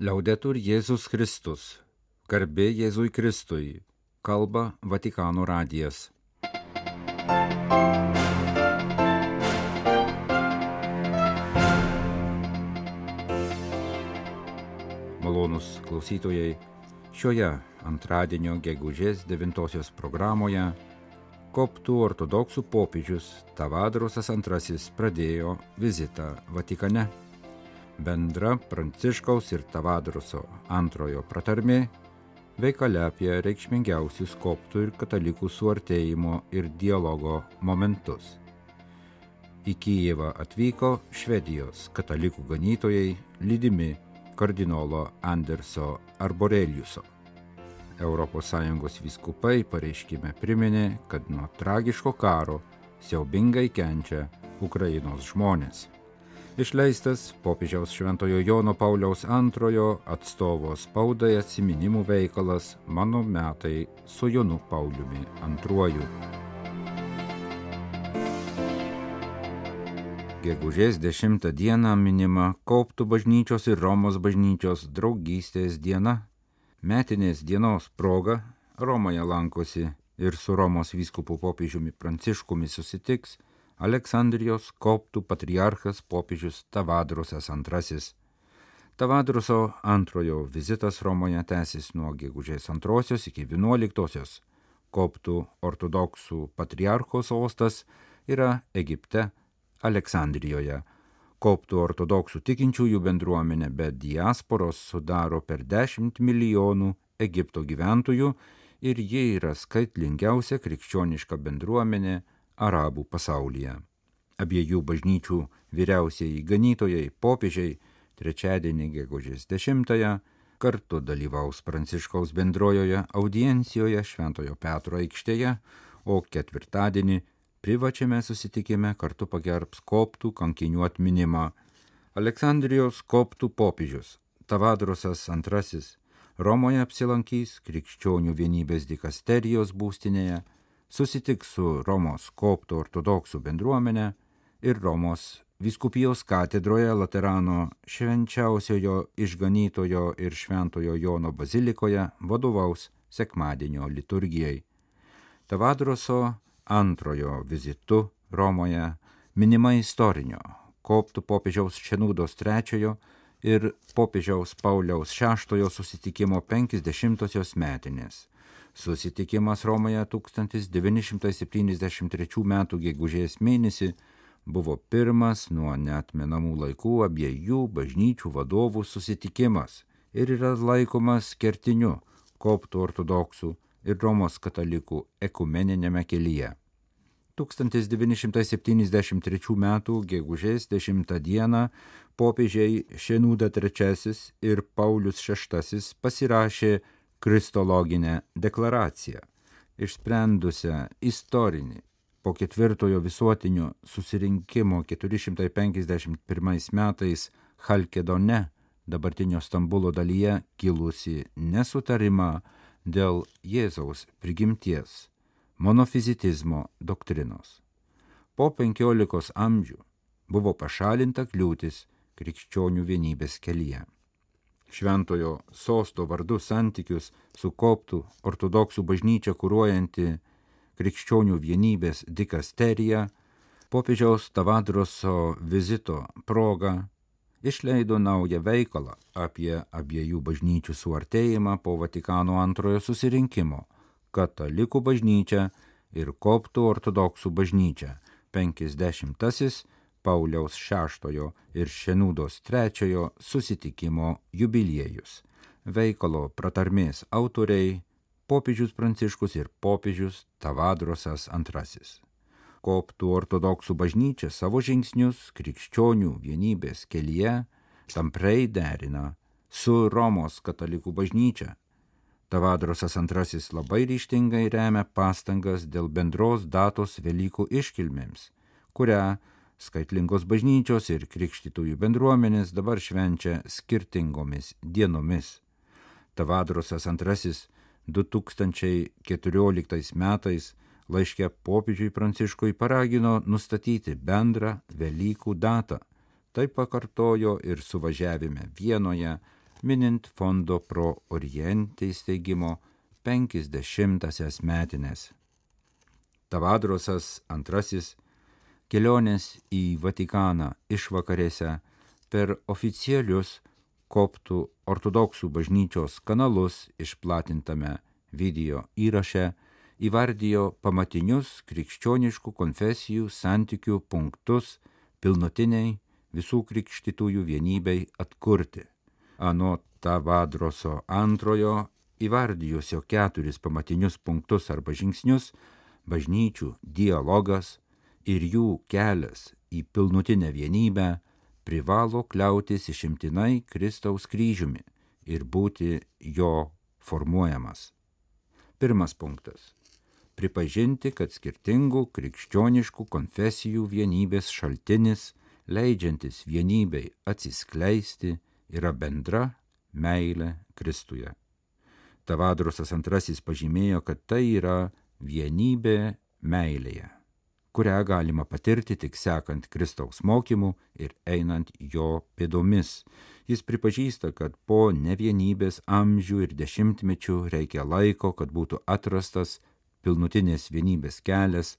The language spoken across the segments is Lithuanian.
Liaudetur Jėzus Kristus. Garbė Jėzui Kristui. Kalba Vatikano radijas. Malonus klausytojai, šioje antradienio gegužės 9 programoje koptų ortodoksų popiežius Tavadrosas II pradėjo vizitą Vatikane. Bendra Pranciškaus ir Tavadroso antrojo pratarmė veikale apie reikšmingiausius koptų ir katalikų suartėjimo ir dialogo momentus. Į Kyjevą atvyko Švedijos katalikų ganytojai lydimi kardinolo Anderso Arboreliuso. ES viskupai pareiškime priminė, kad nuo tragiško karo siaubingai kenčia Ukrainos žmonės. Išleistas popiežiaus Šventojo Jono Pauliaus antrojo atstovo spaudai atsiminimų veikalas Mano metai su Jonu Pauliumi antruoju. Gegužės 10 dieną minima Koptų bažnyčios ir Romos bažnyčios draugystės diena metinės dienos proga Romoje lankosi ir su Romos vyskupu popiežiumi Pranciškumi susitiks Aleksandrijos koptų patriarchas popiežius Tavadrosas II. Tavadroso antrojo vizitas Romoje tęsis nuo gegužės 2 iki 11. Koptų ortodoksų patriarcho sostas yra Egipte, Aleksandrijoje koptų ortodoksų tikinčiųjų bendruomenė be diasporos sudaro per 10 milijonų Egipto gyventojų ir ji yra skaitlingiausia krikščioniška bendruomenė arabų pasaulyje. Abiejų bažnyčių vyriausiai ganytojai popiežiai trečiadienį gegužės 10-ąją kartu dalyvaus Pranciškaus bendrojoje audiencijoje Šventojo Petro aikštėje, o ketvirtadienį privačiame susitikime kartu pagerbs koptų kankinių atminimą. Aleksandrijos koptų popiežius Tavadrosas II Romoje apsilankys krikščionių vienybės dikasterijos būstinėje, susitiks su Romos koptų ortodoksų bendruomenė ir Romos viskupijos katedroje Laterano švenčiausiojo išganytojo ir šventojo Jono bazilikoje vadovaus sekmadienio liturgijai. Tavadroso antrojo vizitu Romoje minima istorinio koptų popiežiaus Šenūdos III ir popiežiaus Pauliaus VI susitikimo 50-osios metinės. Susitikimas Romoje 1973 m. gegužės mėnesį buvo pirmas nuo netmenamų laikų abiejų bažnyčių vadovų susitikimas ir yra laikomas kertiniu koptų ortodoksų ir Romos katalikų ekumeninėme kelyje. 1973 m. gegužės 10 d. popiežiai Šenūda III ir Paulius VI pasirašė kristologinę deklaraciją, išsprendusią istorinį po ketvirtojo visuotinio susirinkimo 451 metais Halkedone, dabartinio Stambulo dalyje, kilusi nesutarimą dėl Jėzaus prigimties monofizitizmo doktrinos. Po penkiolikos amžių buvo pašalinta kliūtis krikščionių vienybės kelyje. Šventojo sosto vardu santykius su koptų ortodoksų bažnyčia kūruojanti krikščionių vienybės dikasterija popiežiaus Tavadroso vizito proga išleido naują veikalą apie abiejų bažnyčių suartėjimą po Vatikano antrojo susirinkimo – katalikų bažnyčia ir koptų ortodoksų bažnyčia 50-asis Pauliaus VI ir Šenūdos III susitikimo jubiliejus. Veikalo pratarmės autoriai popiežius Pranciškus ir popiežius Tavadrosas II. Koptų ortodoksų bažnyčia savo žingsnius krikščionių vienybės kelyje tamprai derina su Romos katalikų bažnyčia Tavadrosas II labai ryštingai remia pastangas dėl bendros datos Velykų iškilmėms, kurią skaitlingos bažnyčios ir krikštytųjų bendruomenės dabar švenčia skirtingomis dienomis. Tavadrosas II 2014 metais laiškė popiežiui Pranciškui paragino nustatyti bendrą Velykų datą. Tai pakartojo ir suvažiavime Vienoje minint fondo pro Oriente įsteigimo 50-asias metinės. Tavadrosas antrasis kelionės į Vatikaną išvakarėse per oficialius koptų ortodoksų bažnyčios kanalus išplatintame video įraše įvardijo pamatinius krikščioniškų konfesijų santykių punktus pilnutiniai visų krikštytųjų vienybei atkurti. Anot Tavadroso antrojo įvardijusio keturis pamatinius punktus arba žingsnius - bažnyčių dialogas ir jų kelias į pilnutinę vienybę privalo kliautis išimtinai Kristaus kryžiumi ir būti jo formuojamas. Pirmas punktas - pripažinti, kad skirtingų krikščioniškų konfesijų vienybės šaltinis, leidžiantis vienybei atsiskleisti, yra bendra meilė Kristuje. Tavadrusas antrasis pažymėjo, kad tai yra vienybė meilėje, kurią galima patirti tik sekant Kristaus mokymu ir einant jo pėdomis. Jis pripažįsta, kad po nevienybės amžių ir dešimtmečių reikia laiko, kad būtų atrastas pilnutinės vienybės kelias,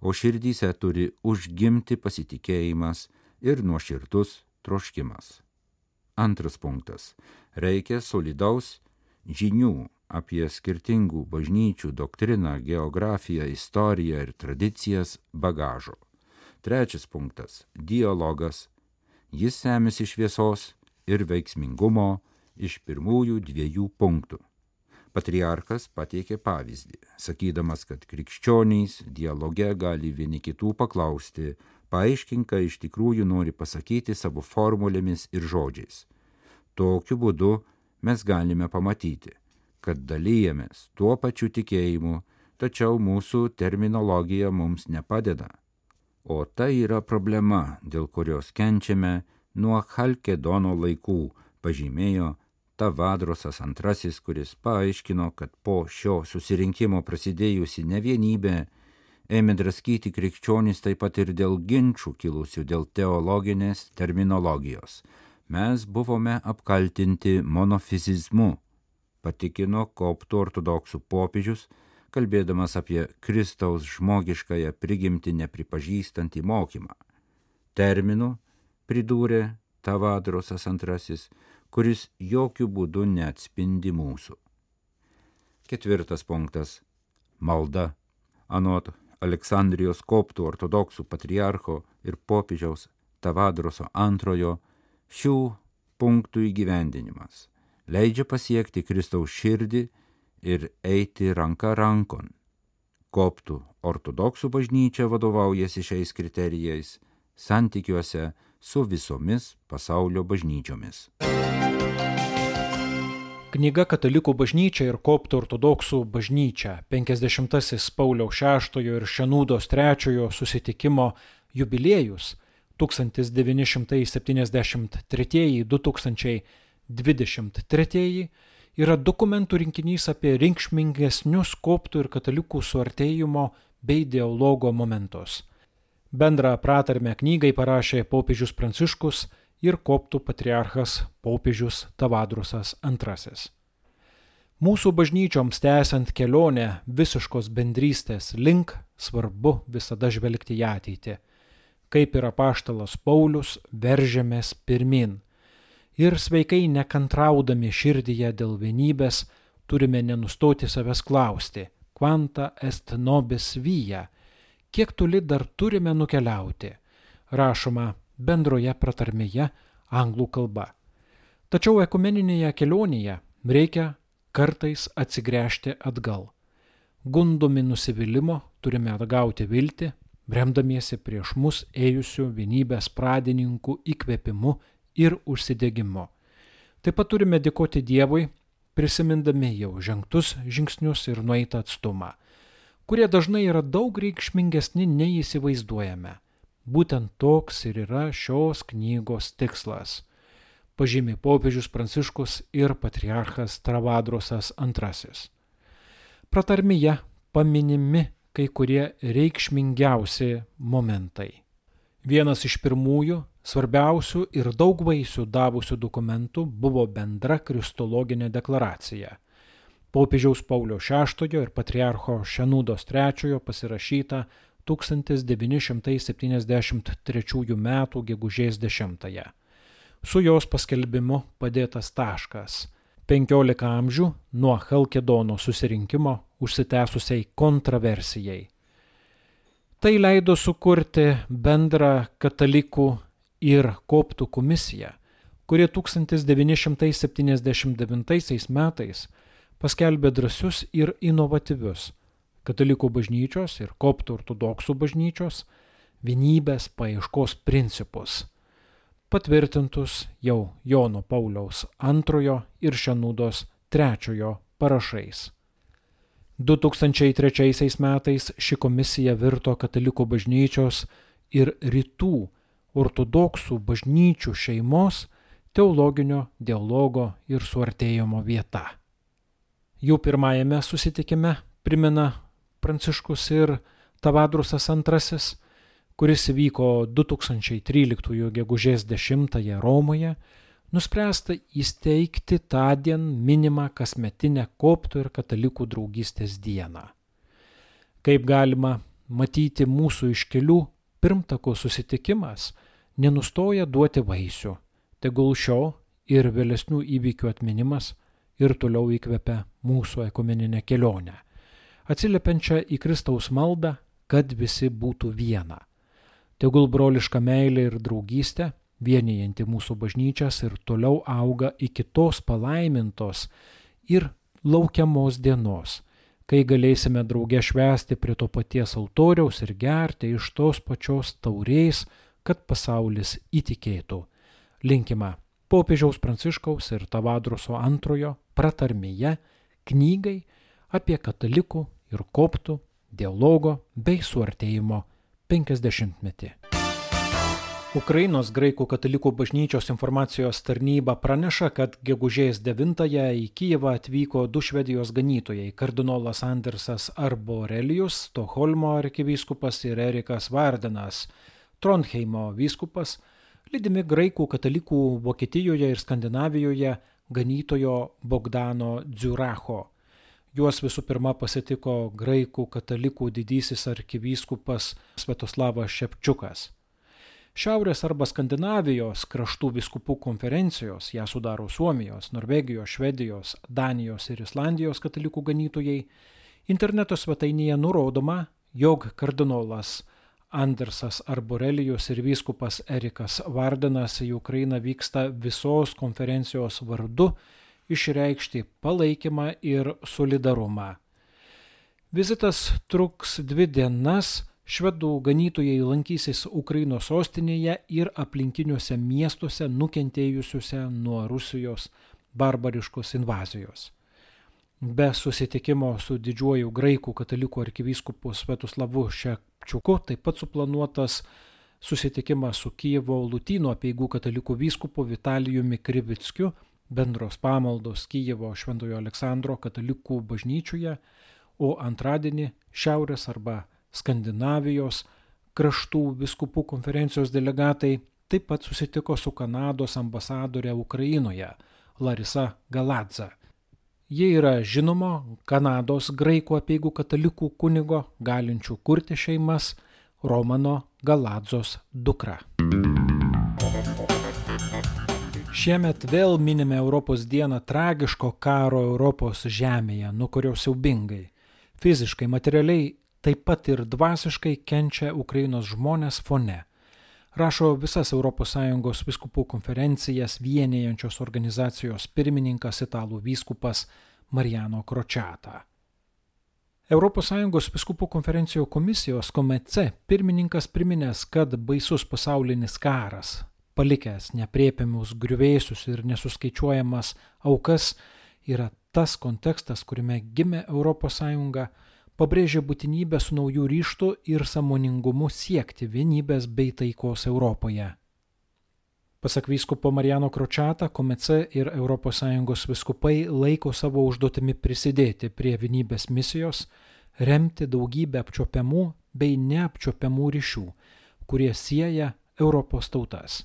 o širdyse turi užgimti pasitikėjimas ir nuoširdus troškimas. Antras punktas. Reikia solidaus žinių apie skirtingų bažnyčių doktriną, geografiją, istoriją ir tradicijas bagažo. Trečias punktas - dialogas. Jis semėsi šviesos ir veiksmingumo iš pirmųjų dviejų punktų. Patriarkas pateikė pavyzdį, sakydamas, kad krikščionys dialoge gali vieni kitų paklausti, paaiškink, ką iš tikrųjų nori pasakyti savo formulėmis ir žodžiais. Tokiu būdu mes galime pamatyti, kad dalyjamės tuo pačiu tikėjimu, tačiau mūsų terminologija mums nepadeda. O tai yra problema, dėl kurios kenčiame nuo Halkedono laikų, pažymėjo Tavadrosas antrasis, kuris paaiškino, kad po šio susirinkimo prasidėjusi nevienybė ėmė draskyti krikščionys taip pat ir dėl ginčių kilusių dėl teologinės terminologijos mes buvome apkaltinti monofizizmu, patikino koptų ortodoksų popiežius, kalbėdamas apie Kristaus žmogiškąją prigimtį nepripažįstantį mokymą. Terminu pridūrė Tavadrosas antrasis, kuris jokių būdų neatspindi mūsų. Ketvirtas punktas - malda. Anot Aleksandrijos koptų ortodoksų patriarcho ir popiežiaus Tavadroso antrojo Šių punktų įgyvendinimas leidžia pasiekti Kristaus širdį ir eiti ranka rankon. Koptų ortodoksų bažnyčia vadovaujasi šiais kriterijais santykiuose su visomis pasaulio bažnyčiomis. Knyga Katalikų bažnyčia ir Koptų ortodoksų bažnyčia 50-asis Pauliaus VI ir Šenūdos III susitikimo jubiliejus 1973-2023 yra dokumentų rinkinys apie reikšmingesnius koptų ir katalikų suartėjimo bei dialogo momentus. Bendrą pratarmę knygai parašė popiežius Pranciškus ir koptų patriarchas popiežius Tavadrusas II. Mūsų bažnyčioms tęsiant kelionę visiškos bendrystės link svarbu visada žvelgti į ateitį kaip ir apaštalas Paulius, veržiamės pirmin. Ir sveikai nekantraudami širdyje dėl vienybės, turime nenustoti savęs klausti, kvanta est nobis vyja, kiek toli dar turime nukeliauti, rašoma bendroje pratarmėje anglų kalba. Tačiau ekumeninėje kelionėje reikia kartais atsigręžti atgal. Gundomi nusivylimų turime atgauti viltį, remdamiesi prieš mus ėjusių vienybės pradininkų įkvėpimu ir užsidegimu. Taip pat turime dėkoti Dievui, prisimindami jau žengtus žingsnius ir nueitą atstumą, kurie dažnai yra daug reikšmingesni nei įsivaizduojame. Būtent toks ir yra šios knygos tikslas, pažymė popiežius Pranciškus ir patriarchas Travadrosas II. Pratarmyje paminimi kai kurie reikšmingiausi momentai. Vienas iš pirmųjų, svarbiausių ir daug vaisių davusių dokumentų buvo bendra kristologinė deklaracija. Popiežiaus Paulio VI ir patriarcho Šenūdos III pasirašyta 1973 m. gegužės 10. -ąją. Su jos paskelbimu padėtas taškas. 15 amžių nuo Halkedono susirinkimo užsitęsusiai kontroversijai. Tai leido sukurti bendrą katalikų ir koptų komisiją, kuri 1979 metais paskelbė drąsius ir inovatyvius katalikų bažnyčios ir koptų ortodoksų bažnyčios vienybės paieškos principus, patvirtintus jau Jono Pauliaus antrojo ir Šenūdos trečiojo parašais. 2003 metais ši komisija virto katalikų bažnyčios ir rytų ortodoksų bažnyčių šeimos teologinio dialogo ir suartėjimo vieta. Jų pirmajame susitikime primena Pranciškus ir Tavadrusas II, kuris vyko 2013 gegužės 10 Romoje, nuspręsta įsteigti tądien minimą kasmetinę koptų ir katalikų draugystės dieną. Kaip galima matyti mūsų iškelių pirmtakų susitikimas nenustoja duoti vaisių, tegul šio ir vėlesnių įvykių atminimas ir toliau įkvepia mūsų ekumeninę kelionę atsiliepiančią į Kristaus maldą, kad visi būtų viena. Tegul broliška meilė ir draugystė, vienijanti mūsų bažnyčias ir toliau auga iki tos palaimintos ir laukiamos dienos, kai galėsime drauge švęsti prie to paties altoriaus ir gerti iš tos pačios taurės, kad pasaulis įtikėtų. Linkima popiežiaus Pranciškaus ir Tavadruso antrojo pratarmėje knygai apie katalikų ir koptų dialogo bei suartėjimo 50-metį. Ukrainos graikų katalikų bažnyčios informacijos tarnyba praneša, kad gegužės 9-ąją į Kyivą atvyko du švedijos ganytojai - kardinolas Andersas Arborelijus, Stokholmo arkivyskupas ir Erikas Vardenas, Tronheimo vyskupas, lydimi graikų katalikų Vokietijoje ir Skandinavijoje ganytojo Bogdano Dziuracho. Juos visų pirma pasitiko graikų katalikų didysis arkivyskupas Svetoslavas Šepčiukas. Šiaurės arba Skandinavijos kraštų viskupų konferencijos, ją sudaro Suomijos, Norvegijos, Švedijos, Danijos ir Islandijos katalikų ganytojai, interneto svetainėje nurodoma, jog kardinolas Andersas Arborelijus ir vyskupas Erikas Vardenas į Ukrainą vyksta visos konferencijos vardu išreikšti palaikymą ir solidarumą. Vizitas truks dvi dienas, švedų ganytojai lankysis Ukrainos sostinėje ir aplinkiniuose miestuose nukentėjusiuose nuo Rusijos barbariškos invazijos. Be susitikimo su didžiuoju graikų katalikų arkivyskupu Svetoslavu Šepčiuku taip pat suplanuotas susitikimas su Kievo Lutino apieigų katalikų vyskupu Vitalijumi Krivickiu bendros pamaldos Kyjevo Šventojo Aleksandro katalikų bažnyčioje, o antradienį Šiaurės arba Skandinavijos kraštų viskupų konferencijos delegatai taip pat susitiko su Kanados ambasadorė Ukrainoje Larisa Galadza. Ji yra žinoma Kanados graikų apieigų katalikų kunigo galinčių kurti šeimas Romano Galadzos dukra. Šiemet vėl minime Europos dieną tragiško karo Europos žemėje, nuo kurio siaubingai, fiziškai, materialiai, taip pat ir dvasiškai kenčia Ukrainos žmonės fone. Rašo visas ES viskupų konferencijas vienėjančios organizacijos pirmininkas italų vyskupas Mariano Kročiata. ES viskupų konferencijų komisijos komece pirmininkas priminęs, kad baisus pasaulinis karas palikęs nepriepiamus griuvėsius ir nesuskaičiuojamas aukas, yra tas kontekstas, kuriame gimė ES, pabrėžia būtinybę su naujų ryštų ir samoningumu siekti vienybės bei taikos Europoje. Pasak vyskupo Marijano Kročiata, Komece ir ES viskupai laiko savo užduotimi prisidėti prie vienybės misijos, remti daugybę apčiopiamų bei neapčiopiamų ryšių kurie sieja Europos tautas.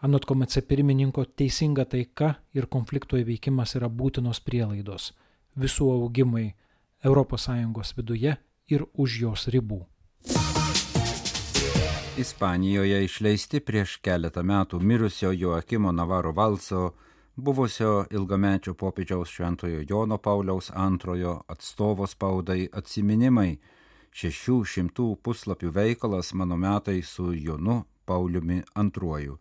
Anot KMC pirmininko teisinga taika ir konflikto įveikimas yra būtinos prielaidos visų augimui ES viduje ir už jos ribų. Ispanijoje išleisti prieš keletą metų mirusio Joakimo Navaro Valso, buvusio ilgamečio popiežiaus Šventojo Jono Pauliaus antrojo atstovo spaudai atsiminimai, šešių šimtų puslapių veikalas mano metai su Jonu Pauliumi II.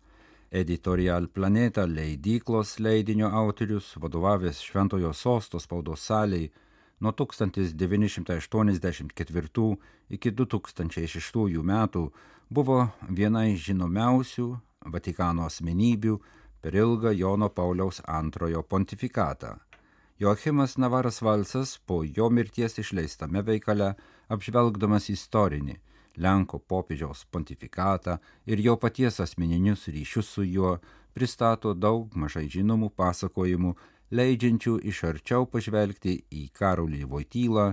Editorial Planeta leidyklos leidinio autorius, vadovavęs Šventojo sosto spaudos saliai nuo 1984 iki 2006 metų, buvo viena iš žinomiausių Vatikano asmenybių per ilgą Jono Pauliaus antrojo pontifikatą. Joachimas Navaras Valsas po jo mirties išleistame veikale apžvelgdamas istorinį Lenko popiežiaus pontifikatą ir jo paties asmeninius ryšius su juo pristato daug mažai žinomų pasakojimų, leidžiančių iš arčiau pažvelgti į Karolį Vojtylą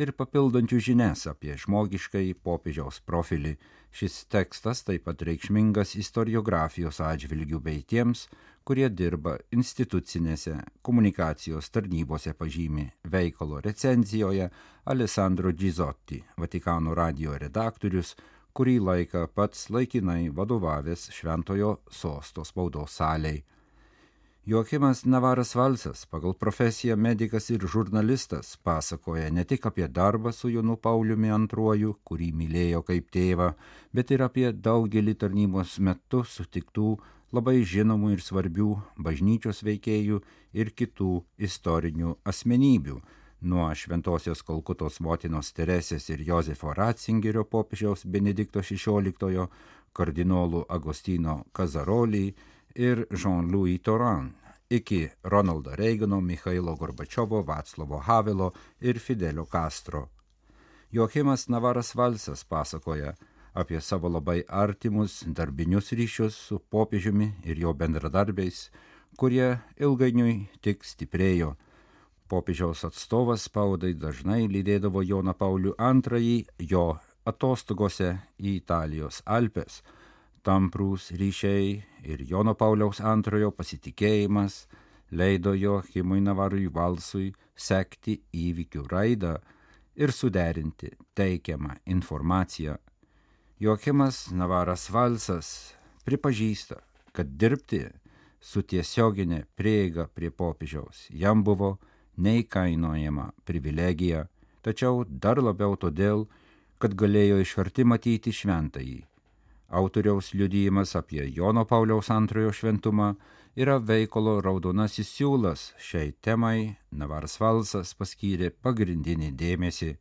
ir papildančių žinias apie žmogiškai popiežiaus profilį. Šis tekstas taip pat reikšmingas istoriografijos atžvilgių bei tiems, kurie dirba institucinėse komunikacijos tarnybose pažymi veikalo recenzijoje Alessandro Gizotti, Vatikano radio redaktorius, kurį laiką pats laikinai vadovavęs Šventojo sosto spaudos saliai. Joakimas Navaras Valsas, pagal profesiją medikas ir žurnalistas, pasakoja ne tik apie darbą su Jonu Pauliumi II, kurį mylėjo kaip tėvą, bet ir apie daugelį tarnybos metu sutiktų labai žinomų ir svarbių bažnyčios veikėjų ir kitų istorinių asmenybių. Nuo Šventojios Kalkutos motinos Teresės ir Josefo Ratzingerio popiežiaus Benedikto XVI, kardinolų Agostino Kazarolį ir Jean-Louis Toran, iki Ronaldo Reigano, Mikhailo Gorbačiovo, Vaclavo Havelo ir Fidelio Castro. Joachimas Navaras Valsas pasakoja, apie savo labai artimus darbinius ryšius su popiežiumi ir jo bendradarbiais, kurie ilgainiui tik stiprėjo. Popiežiaus atstovas spaudai dažnai lydėdavo Joną Paulių II jo atostogose į Italijos Alpes. Tamprūs ryšiai ir Jono Pauliaus antrojo pasitikėjimas leido Joachimui Navarui Valsui sekti įvykių raidą ir suderinti teikiamą informaciją Joakimas Navaras Valsas pripažįsta, kad dirbti su tiesioginė prieiga prie popiežiaus jam buvo neįkainojama privilegija, tačiau dar labiau todėl, kad galėjo iš arti matyti šventąjį. Autoriaus liudijimas apie Jono Pauliaus antrojo šventumą yra veikalo raudonasis siūlas šiai temai Navaras Valsas paskyrė pagrindinį dėmesį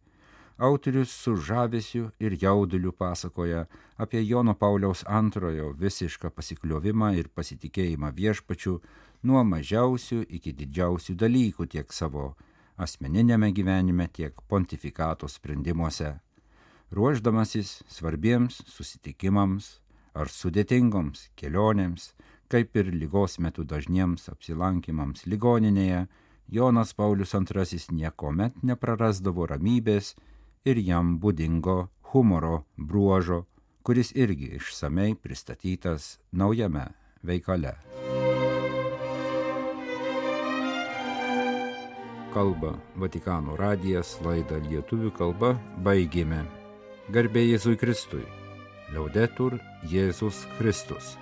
autorius su žavesiu ir jauduliu pasakoja apie Jono Pauliaus antrojo visišką pasikliovimą ir pasitikėjimą viešpačiu nuo mažiausių iki didžiausių dalykų tiek savo asmeninėme gyvenime, tiek pontifikato sprendimuose. Ruoždamasis svarbiems susitikimams ar sudėtingoms kelionėms, kaip ir lygos metu dažniems apsilankimams ligoninėje, Jonas Paulius II niekuomet neprarasdavo ramybės ir jam būdingo humoro bruožo, kuris irgi išsamei pristatytas naujame veikale. Kalba Vatikano radijas laidą lietuvių kalba baigėme. Garbė Jėzui Kristui. Liaudetur Jėzus Kristus.